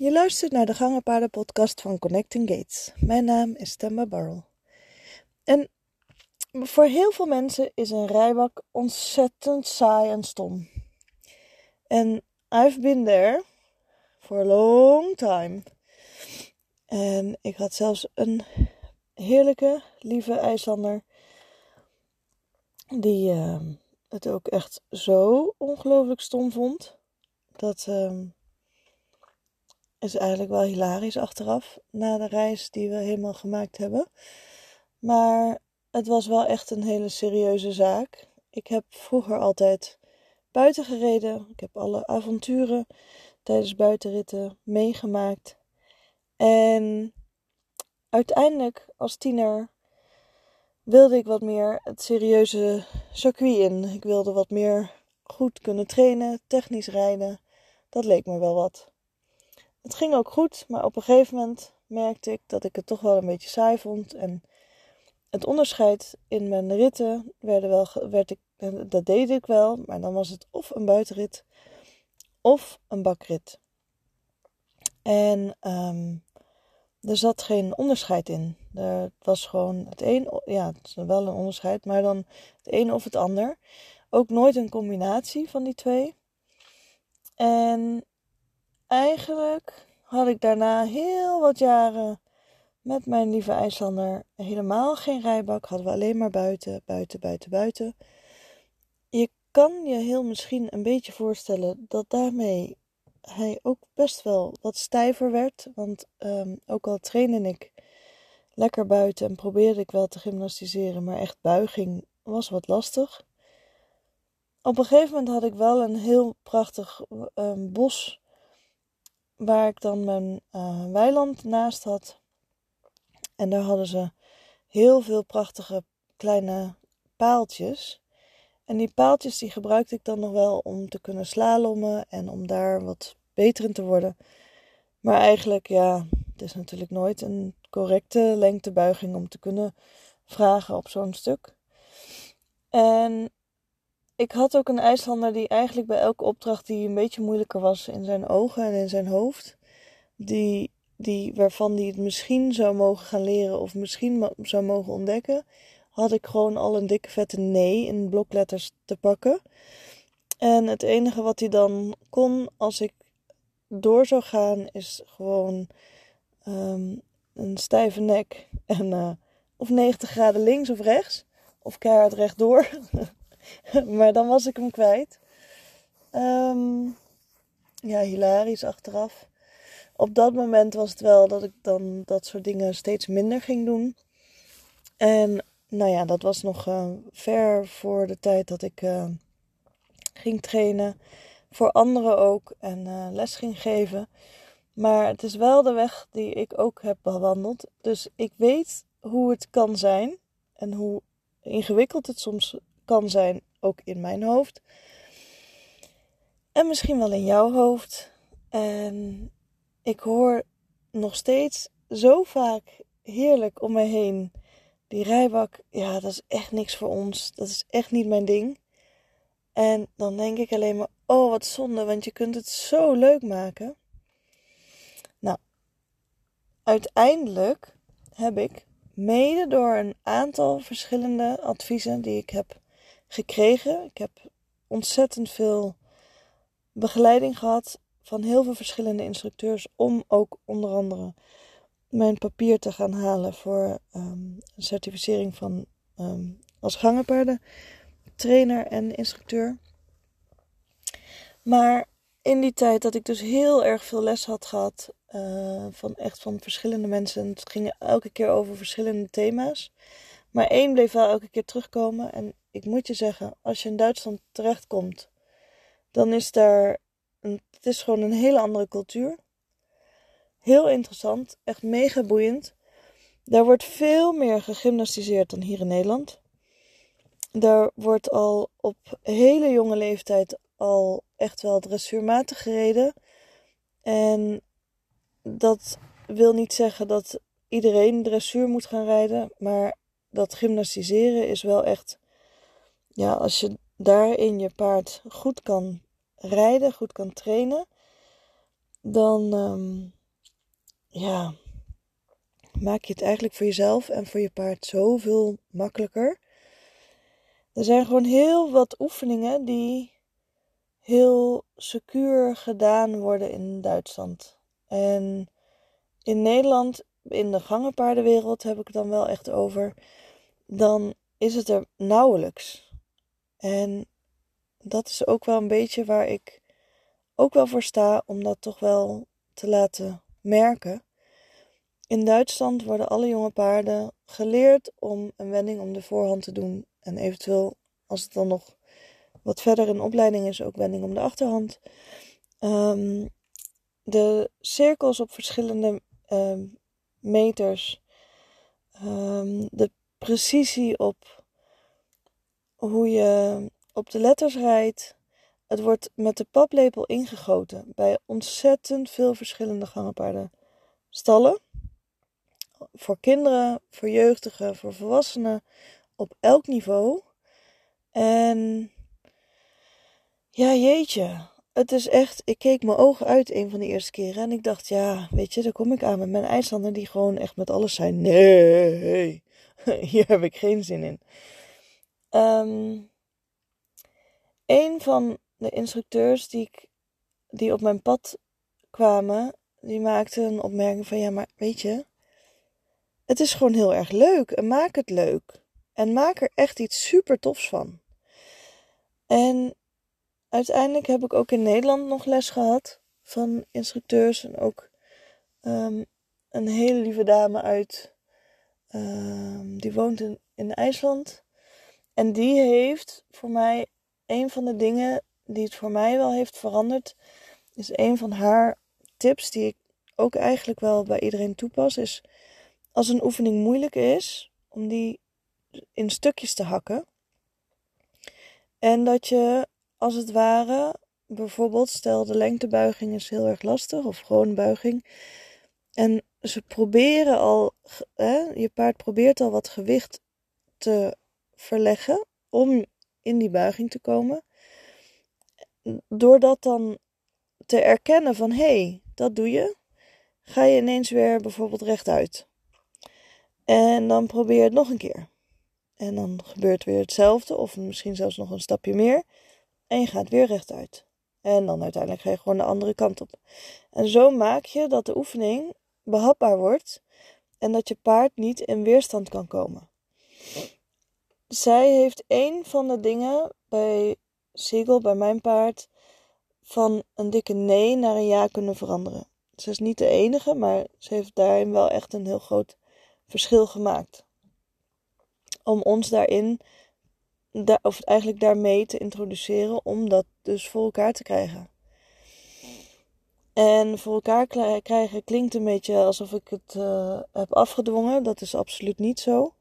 Je luistert naar de Gangenpaarden podcast van Connecting Gates. Mijn naam is Temba Barrel. En voor heel veel mensen is een rijbak ontzettend saai en stom. En I've been there for a long time. En ik had zelfs een heerlijke, lieve IJslander die uh, het ook echt zo ongelooflijk stom vond. Dat uh, is eigenlijk wel hilarisch achteraf, na de reis die we helemaal gemaakt hebben. Maar het was wel echt een hele serieuze zaak. Ik heb vroeger altijd buiten gereden. Ik heb alle avonturen tijdens buitenritten meegemaakt. En uiteindelijk als tiener wilde ik wat meer het serieuze circuit in. Ik wilde wat meer goed kunnen trainen, technisch rijden. Dat leek me wel wat. Het ging ook goed, maar op een gegeven moment merkte ik dat ik het toch wel een beetje saai vond. En het onderscheid in mijn ritten werden wel, werd ik, dat deed ik wel, maar dan was het of een buitenrit of een bakrit. En um, er zat geen onderscheid in. Er was gewoon het een, ja, het is wel een onderscheid, maar dan het een of het ander. Ook nooit een combinatie van die twee. En eigenlijk had ik daarna heel wat jaren met mijn lieve IJslander helemaal geen rijbak. Hadden we alleen maar buiten, buiten, buiten, buiten. Je kan je heel misschien een beetje voorstellen dat daarmee hij ook best wel wat stijver werd. Want um, ook al trainde ik lekker buiten en probeerde ik wel te gymnastiseren, maar echt buiging was wat lastig. Op een gegeven moment had ik wel een heel prachtig um, bos waar ik dan mijn uh, weiland naast had. En daar hadden ze heel veel prachtige kleine paaltjes. En die paaltjes die gebruikte ik dan nog wel om te kunnen slalommen en om daar wat beter in te worden. Maar eigenlijk, ja, het is natuurlijk nooit een correcte lengtebuiging om te kunnen vragen op zo'n stuk. En ik had ook een IJslander die eigenlijk bij elke opdracht die een beetje moeilijker was in zijn ogen en in zijn hoofd, die, die, waarvan hij het misschien zou mogen gaan leren of misschien zou mogen ontdekken, had ik gewoon al een dikke vette nee in blokletters te pakken. En het enige wat hij dan kon als ik door zou gaan is gewoon um, een stijve nek en uh, of 90 graden links of rechts of keihard rechtdoor. maar dan was ik hem kwijt. Um, ja, hilarisch achteraf. Op dat moment was het wel dat ik dan dat soort dingen steeds minder ging doen. En nou ja, dat was nog uh, ver voor de tijd dat ik uh, ging trainen. Voor anderen ook en uh, les ging geven. Maar het is wel de weg die ik ook heb bewandeld. Dus ik weet hoe het kan zijn. En hoe ingewikkeld het soms kan zijn, ook in mijn hoofd. En misschien wel in jouw hoofd. En ik hoor nog steeds zo vaak heerlijk om me heen die rijbak, ja, dat is echt niks voor ons. Dat is echt niet mijn ding. En dan denk ik alleen maar, oh wat zonde, want je kunt het zo leuk maken. Nou, uiteindelijk heb ik, mede door een aantal verschillende adviezen die ik heb gekregen, ik heb ontzettend veel begeleiding gehad van heel veel verschillende instructeurs om ook onder andere mijn papier te gaan halen voor um, een certificering van um, als gangenpaarden trainer en instructeur. Maar in die tijd dat ik dus heel erg veel les had gehad uh, van echt van verschillende mensen. Het ging elke keer over verschillende thema's. Maar één bleef wel elke keer terugkomen. En ik moet je zeggen, als je in Duitsland terechtkomt, dan is daar een, het is gewoon een hele andere cultuur. Heel interessant, echt mega boeiend. Daar wordt veel meer gegymnastiseerd dan hier in Nederland. Daar wordt al op hele jonge leeftijd al echt wel dressuurmatig gereden. En dat wil niet zeggen dat iedereen dressuur moet gaan rijden, maar dat gymnastiseren is wel echt, ja, als je daarin je paard goed kan rijden, goed kan trainen, dan ehm, ja, maak je het eigenlijk voor jezelf en voor je paard zoveel makkelijker. Er zijn gewoon heel wat oefeningen die heel secuur gedaan worden in Duitsland. En in Nederland, in de gangenpaardenwereld heb ik het dan wel echt over, dan is het er nauwelijks. En dat is ook wel een beetje waar ik ook wel voor sta om dat toch wel te laten merken. In Duitsland worden alle jonge paarden geleerd om een wending om de voorhand te doen. En eventueel, als het dan nog wat verder in opleiding is, ook wending om de achterhand. Um, de cirkels op verschillende um, meters. Um, de precisie op hoe je op de letters rijdt. Het wordt met de paplepel ingegoten bij ontzettend veel verschillende gangenpaarden stallen. Voor kinderen, voor jeugdigen, voor volwassenen, op elk niveau. En ja, jeetje. Het is echt, ik keek mijn ogen uit een van de eerste keren en ik dacht, ja, weet je, daar kom ik aan met mijn IJslander die gewoon echt met alles zei, nee, hier heb ik geen zin in. Um, een van de instructeurs die, ik, die op mijn pad kwamen, die maakte een opmerking van, ja, maar weet je, het is gewoon heel erg leuk en maak het leuk. En maak er echt iets super tofs van. En uiteindelijk heb ik ook in Nederland nog les gehad van instructeurs. En ook um, een hele lieve dame uit, um, die woont in, in IJsland. En die heeft voor mij een van de dingen die het voor mij wel heeft veranderd. Is een van haar tips die ik ook eigenlijk wel bij iedereen toepas. Is als een oefening moeilijk is, om die in stukjes te hakken. En dat je als het ware, bijvoorbeeld, stel de lengtebuiging is heel erg lastig, of gewoon buiging. En ze proberen al, hè, je paard probeert al wat gewicht te verleggen om in die buiging te komen. Door dat dan te erkennen van hé, hey, dat doe je, ga je ineens weer bijvoorbeeld rechtuit. En dan probeer je het nog een keer. En dan gebeurt weer hetzelfde, of misschien zelfs nog een stapje meer. En je gaat weer rechtuit. En dan uiteindelijk ga je gewoon de andere kant op. En zo maak je dat de oefening behapbaar wordt en dat je paard niet in weerstand kan komen. Zij heeft een van de dingen bij Siegel, bij mijn paard, van een dikke nee naar een ja kunnen veranderen. Ze is niet de enige, maar ze heeft daarin wel echt een heel groot verschil gemaakt. Om ons daarin of eigenlijk daarmee te introduceren om dat dus voor elkaar te krijgen. En voor elkaar krijgen klinkt een beetje alsof ik het uh, heb afgedwongen. Dat is absoluut niet zo.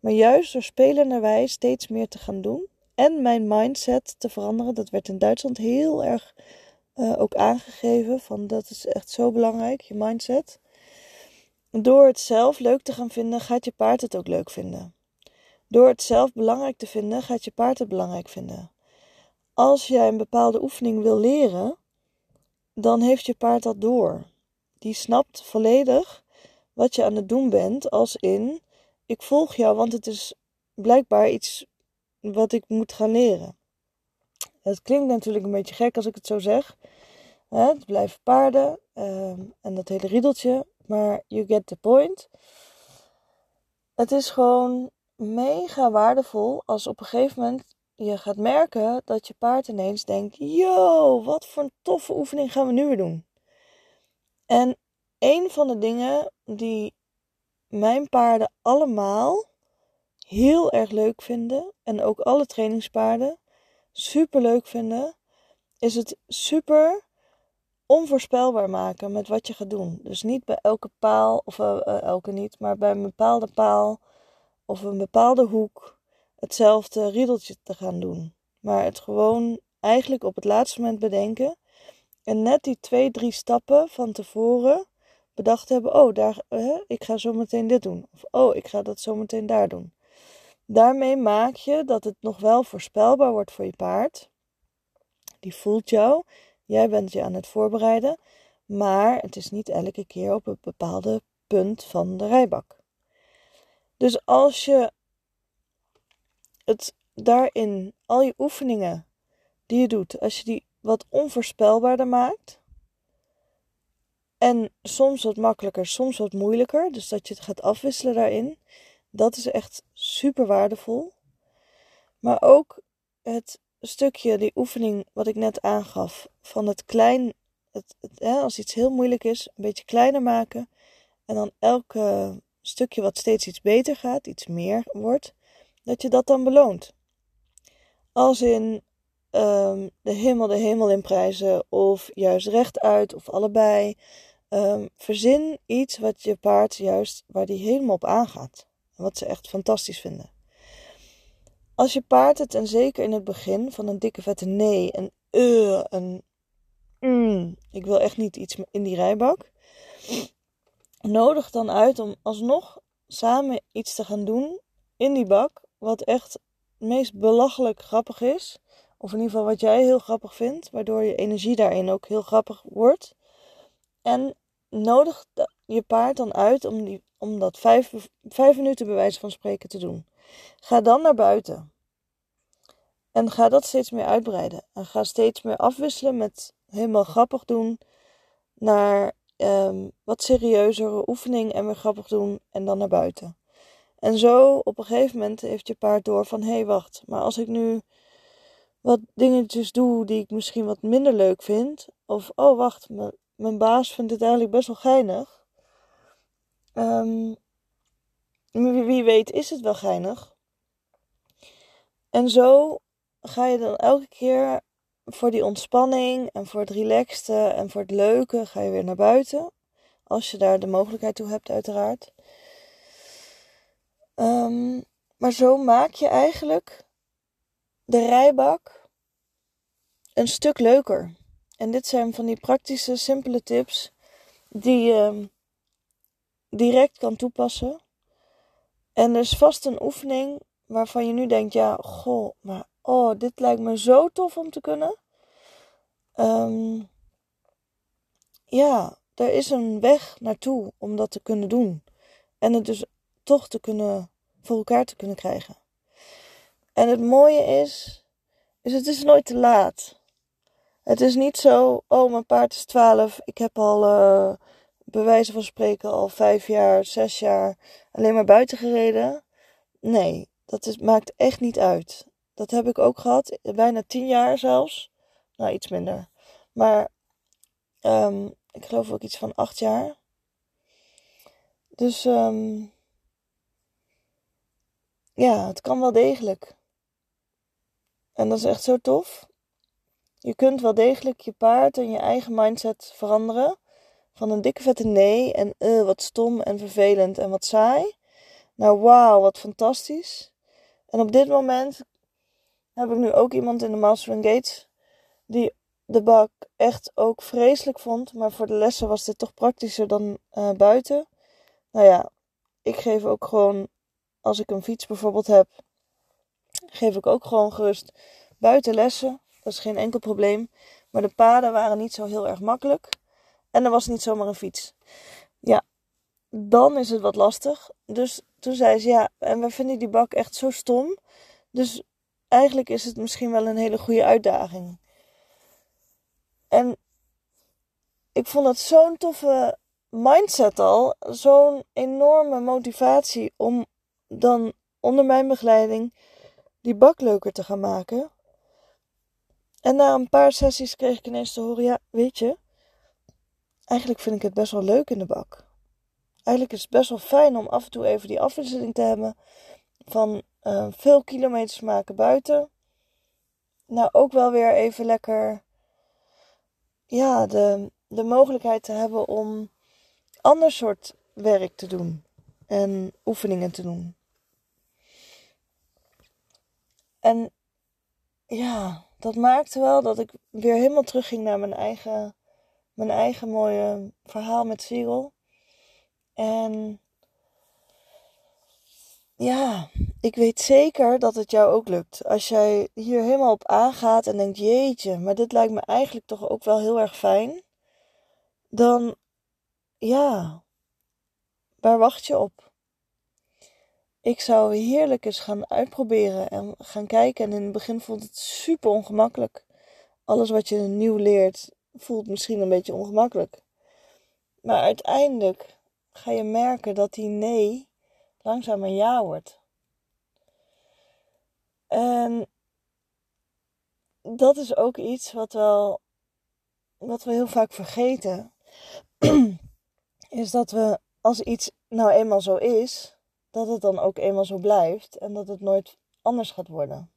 Maar juist door spelenderwijs steeds meer te gaan doen en mijn mindset te veranderen, dat werd in Duitsland heel erg uh, ook aangegeven. Van dat is echt zo belangrijk, je mindset. Door het zelf leuk te gaan vinden, gaat je paard het ook leuk vinden. Door het zelf belangrijk te vinden, gaat je paard het belangrijk vinden. Als jij een bepaalde oefening wil leren, dan heeft je paard dat door. Die snapt volledig wat je aan het doen bent, als in: ik volg jou, want het is blijkbaar iets wat ik moet gaan leren. Het klinkt natuurlijk een beetje gek als ik het zo zeg. Het blijven paarden ehm, en dat hele riedeltje, maar you get the point. Het is gewoon mega waardevol als op een gegeven moment je gaat merken dat je paard ineens denkt: Yo, wat voor een toffe oefening gaan we nu weer doen? En een van de dingen die mijn paarden allemaal heel erg leuk vinden, en ook alle trainingspaarden super leuk vinden, is het super onvoorspelbaar maken met wat je gaat doen. Dus niet bij elke paal, of uh, elke niet, maar bij een bepaalde paal of een bepaalde hoek hetzelfde riedeltje te gaan doen. Maar het gewoon eigenlijk op het laatste moment bedenken. En net die twee, drie stappen van tevoren bedacht hebben: oh, daar, ik ga zo meteen dit doen. Of oh, ik ga dat zo meteen daar doen. Daarmee maak je dat het nog wel voorspelbaar wordt voor je paard. Die voelt jou. Jij bent je aan het voorbereiden. Maar het is niet elke keer op een bepaalde punt van de rijbak. Dus als je het daarin, al je oefeningen die je doet, als je die wat onvoorspelbaarder maakt. En soms wat makkelijker, soms wat moeilijker. Dus dat je het gaat afwisselen daarin. Dat is echt super waardevol. Maar ook het stukje, die oefening wat ik net aangaf. Van het klein, het, hè, als iets heel moeilijk is, een beetje kleiner maken. En dan elke stukje wat steeds iets beter gaat, iets meer wordt. Dat je dat dan beloont. Als in um, de hemel de hemel in prijzen of juist rechtuit of allebei. Um, verzin iets wat je paard juist waar die helemaal op aangaat. Wat ze echt fantastisch vinden. Als je paard het, en zeker in het begin van een dikke vette nee, een uh, een mm, ik wil echt niet iets in die rijbak. Nodig dan uit om alsnog samen iets te gaan doen in die bak, wat echt het meest belachelijk grappig is. Of in ieder geval wat jij heel grappig vindt, waardoor je energie daarin ook heel grappig wordt. En nodig je paard dan uit om, om dat vijf, vijf minuten bij wijze van spreken te doen. Ga dan naar buiten. En ga dat steeds meer uitbreiden. En ga steeds meer afwisselen met helemaal grappig doen naar um, wat serieuzere oefening en weer grappig doen en dan naar buiten. En zo op een gegeven moment heeft je paard door van hé hey, wacht, maar als ik nu wat dingetjes doe die ik misschien wat minder leuk vind. Of, oh wacht, mijn baas vindt het eigenlijk best wel geinig. Um, wie weet is het wel geinig. En zo ga je dan elke keer voor die ontspanning en voor het relaxte en voor het leuke ga je weer naar buiten. Als je daar de mogelijkheid toe hebt, uiteraard. Um, maar zo maak je eigenlijk de rijbak een stuk leuker. En dit zijn van die praktische, simpele tips die je direct kan toepassen. En er is vast een oefening waarvan je nu denkt: ja, goh, maar oh, dit lijkt me zo tof om te kunnen. Um, ja, er is een weg naartoe om dat te kunnen doen. En het dus toch te kunnen, voor elkaar te kunnen krijgen. En het mooie is, is het is nooit te laat. Het is niet zo, oh mijn paard is 12, ik heb al uh, bij wijze van spreken al vijf jaar, zes jaar alleen maar buiten gereden. Nee, dat is, maakt echt niet uit. Dat heb ik ook gehad, bijna tien jaar zelfs. Nou, iets minder. Maar um, ik geloof ook iets van acht jaar. Dus um, ja, het kan wel degelijk. En dat is echt zo tof. Je kunt wel degelijk je paard en je eigen mindset veranderen. Van een dikke vette nee en uh, wat stom en vervelend en wat saai. Nou, wauw, wat fantastisch. En op dit moment heb ik nu ook iemand in de Master Gates die de bak echt ook vreselijk vond. Maar voor de lessen was dit toch praktischer dan uh, buiten. Nou ja, ik geef ook gewoon, als ik een fiets bijvoorbeeld heb, geef ik ook gewoon gerust buiten lessen. Dat is geen enkel probleem. Maar de paden waren niet zo heel erg makkelijk. En er was niet zomaar een fiets. Ja, dan is het wat lastig. Dus toen zei ze ja, en we vinden die bak echt zo stom. Dus eigenlijk is het misschien wel een hele goede uitdaging. En ik vond het zo'n toffe mindset al. Zo'n enorme motivatie om dan onder mijn begeleiding die bak leuker te gaan maken. En na een paar sessies kreeg ik ineens te horen: ja, weet je, eigenlijk vind ik het best wel leuk in de bak. Eigenlijk is het best wel fijn om af en toe even die afwisseling te hebben van uh, veel kilometers maken buiten. Nou, ook wel weer even lekker, ja, de, de mogelijkheid te hebben om ander soort werk te doen en oefeningen te doen. En ja, dat maakte wel dat ik weer helemaal terugging naar mijn eigen, mijn eigen mooie verhaal met Cyril. En ja, ik weet zeker dat het jou ook lukt. Als jij hier helemaal op aangaat en denkt: jeetje, maar dit lijkt me eigenlijk toch ook wel heel erg fijn. dan ja, waar wacht je op? Ik zou heerlijk eens gaan uitproberen en gaan kijken. En in het begin vond het super ongemakkelijk. Alles wat je nieuw leert voelt misschien een beetje ongemakkelijk. Maar uiteindelijk ga je merken dat die nee langzaam een ja wordt. En dat is ook iets wat, wel, wat we heel vaak vergeten. is dat we als iets nou eenmaal zo is, dat het dan ook eenmaal zo blijft en dat het nooit anders gaat worden.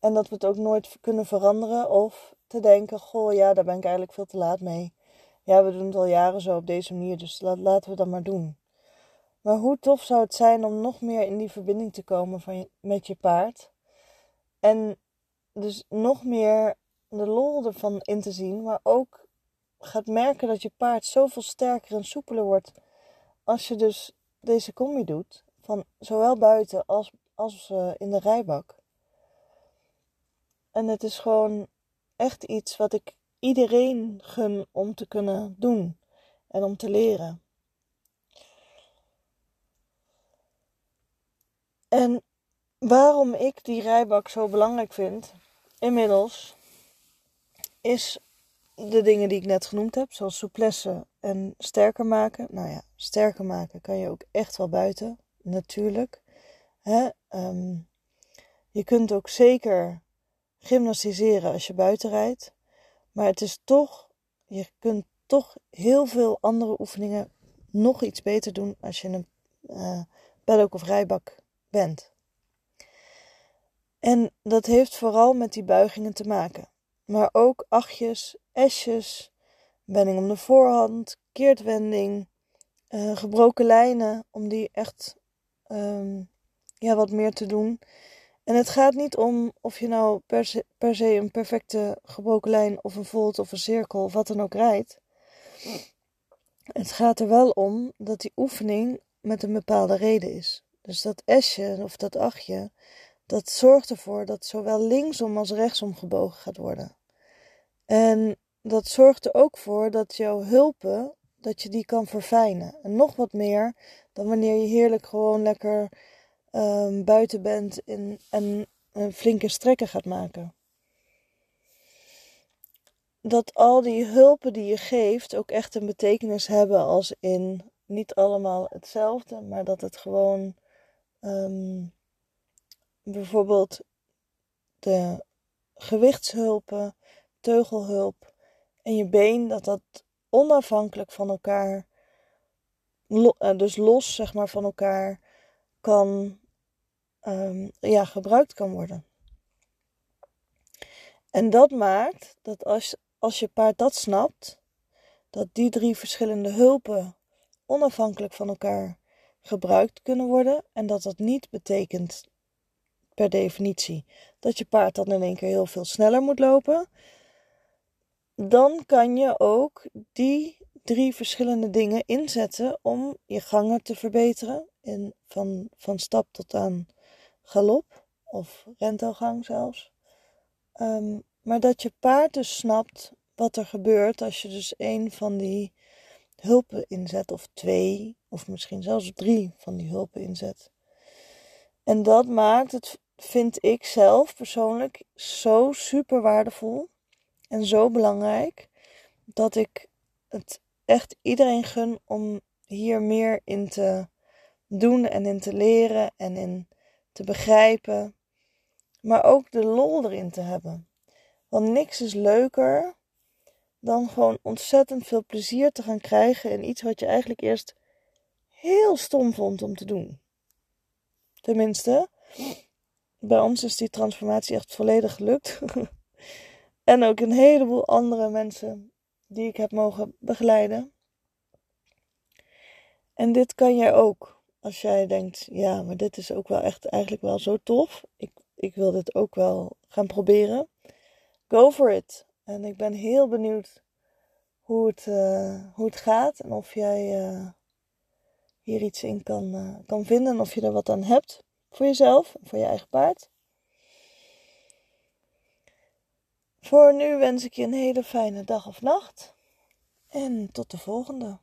En dat we het ook nooit kunnen veranderen of te denken: Goh, ja, daar ben ik eigenlijk veel te laat mee. Ja, we doen het al jaren zo op deze manier, dus laten we dat maar doen. Maar hoe tof zou het zijn om nog meer in die verbinding te komen van met je paard. En dus nog meer de lol ervan in te zien, maar ook gaat merken dat je paard zoveel sterker en soepeler wordt als je dus deze combi doet, van zowel buiten als, als uh, in de rijbak. En het is gewoon echt iets wat ik iedereen gun om te kunnen doen en om te leren. En waarom ik die rijbak zo belangrijk vind, inmiddels, is de dingen die ik net genoemd heb, zoals souplesse en sterker maken. Nou ja, sterker maken kan je ook echt wel buiten, natuurlijk. Hè? Ehm, je kunt ook zeker gymnastiseren als je buiten rijdt. Maar het is toch, je kunt toch heel veel andere oefeningen nog iets beter doen als je een uh, paddock of rijbak bent. En dat heeft vooral met die buigingen te maken. Maar ook achtjes, esjes, wending om de voorhand, keertwending, uh, gebroken lijnen, om die echt um, ja, wat meer te doen. En het gaat niet om of je nou per se, per se een perfecte gebroken lijn of een volt of een cirkel of wat dan ook rijdt. Het gaat er wel om dat die oefening met een bepaalde reden is. Dus dat esje of dat achtje, dat zorgt ervoor dat zowel linksom als rechtsom gebogen gaat worden. En dat zorgt er ook voor dat jouw hulpen, dat je die kan verfijnen. En nog wat meer dan wanneer je heerlijk gewoon lekker um, buiten bent in, en een flinke strekken gaat maken. Dat al die hulpen die je geeft ook echt een betekenis hebben als in niet allemaal hetzelfde, maar dat het gewoon um, bijvoorbeeld de gewichtshulpen, teugelhulp en je been, dat dat onafhankelijk van elkaar, eh, dus los zeg maar van elkaar, kan, um, ja, gebruikt kan worden. En dat maakt dat als, als je paard dat snapt, dat die drie verschillende hulpen onafhankelijk van elkaar gebruikt kunnen worden en dat dat niet betekent per definitie dat je paard dan in één keer heel veel sneller moet lopen, dan kan je ook die drie verschillende dingen inzetten om je gangen te verbeteren. In, van, van stap tot aan galop of rentelgang zelfs. Um, maar dat je paard dus snapt wat er gebeurt als je dus een van die hulpen inzet, of twee, of misschien zelfs drie van die hulpen inzet. En dat maakt het, vind ik zelf persoonlijk, zo super waardevol en zo belangrijk dat ik het echt iedereen gun om hier meer in te doen en in te leren en in te begrijpen. Maar ook de lol erin te hebben. Want niks is leuker dan gewoon ontzettend veel plezier te gaan krijgen in iets wat je eigenlijk eerst heel stom vond om te doen. Tenminste, bij ons is die transformatie echt volledig gelukt. en ook een heleboel andere mensen die ik heb mogen begeleiden. En dit kan jij ook. Als jij denkt, ja, maar dit is ook wel echt eigenlijk wel zo tof. Ik, ik wil dit ook wel gaan proberen. Go for it. En ik ben heel benieuwd hoe het, uh, hoe het gaat. En of jij uh, hier iets in kan, uh, kan vinden. En of je er wat aan hebt voor jezelf voor je eigen paard. Voor nu wens ik je een hele fijne dag of nacht. En tot de volgende.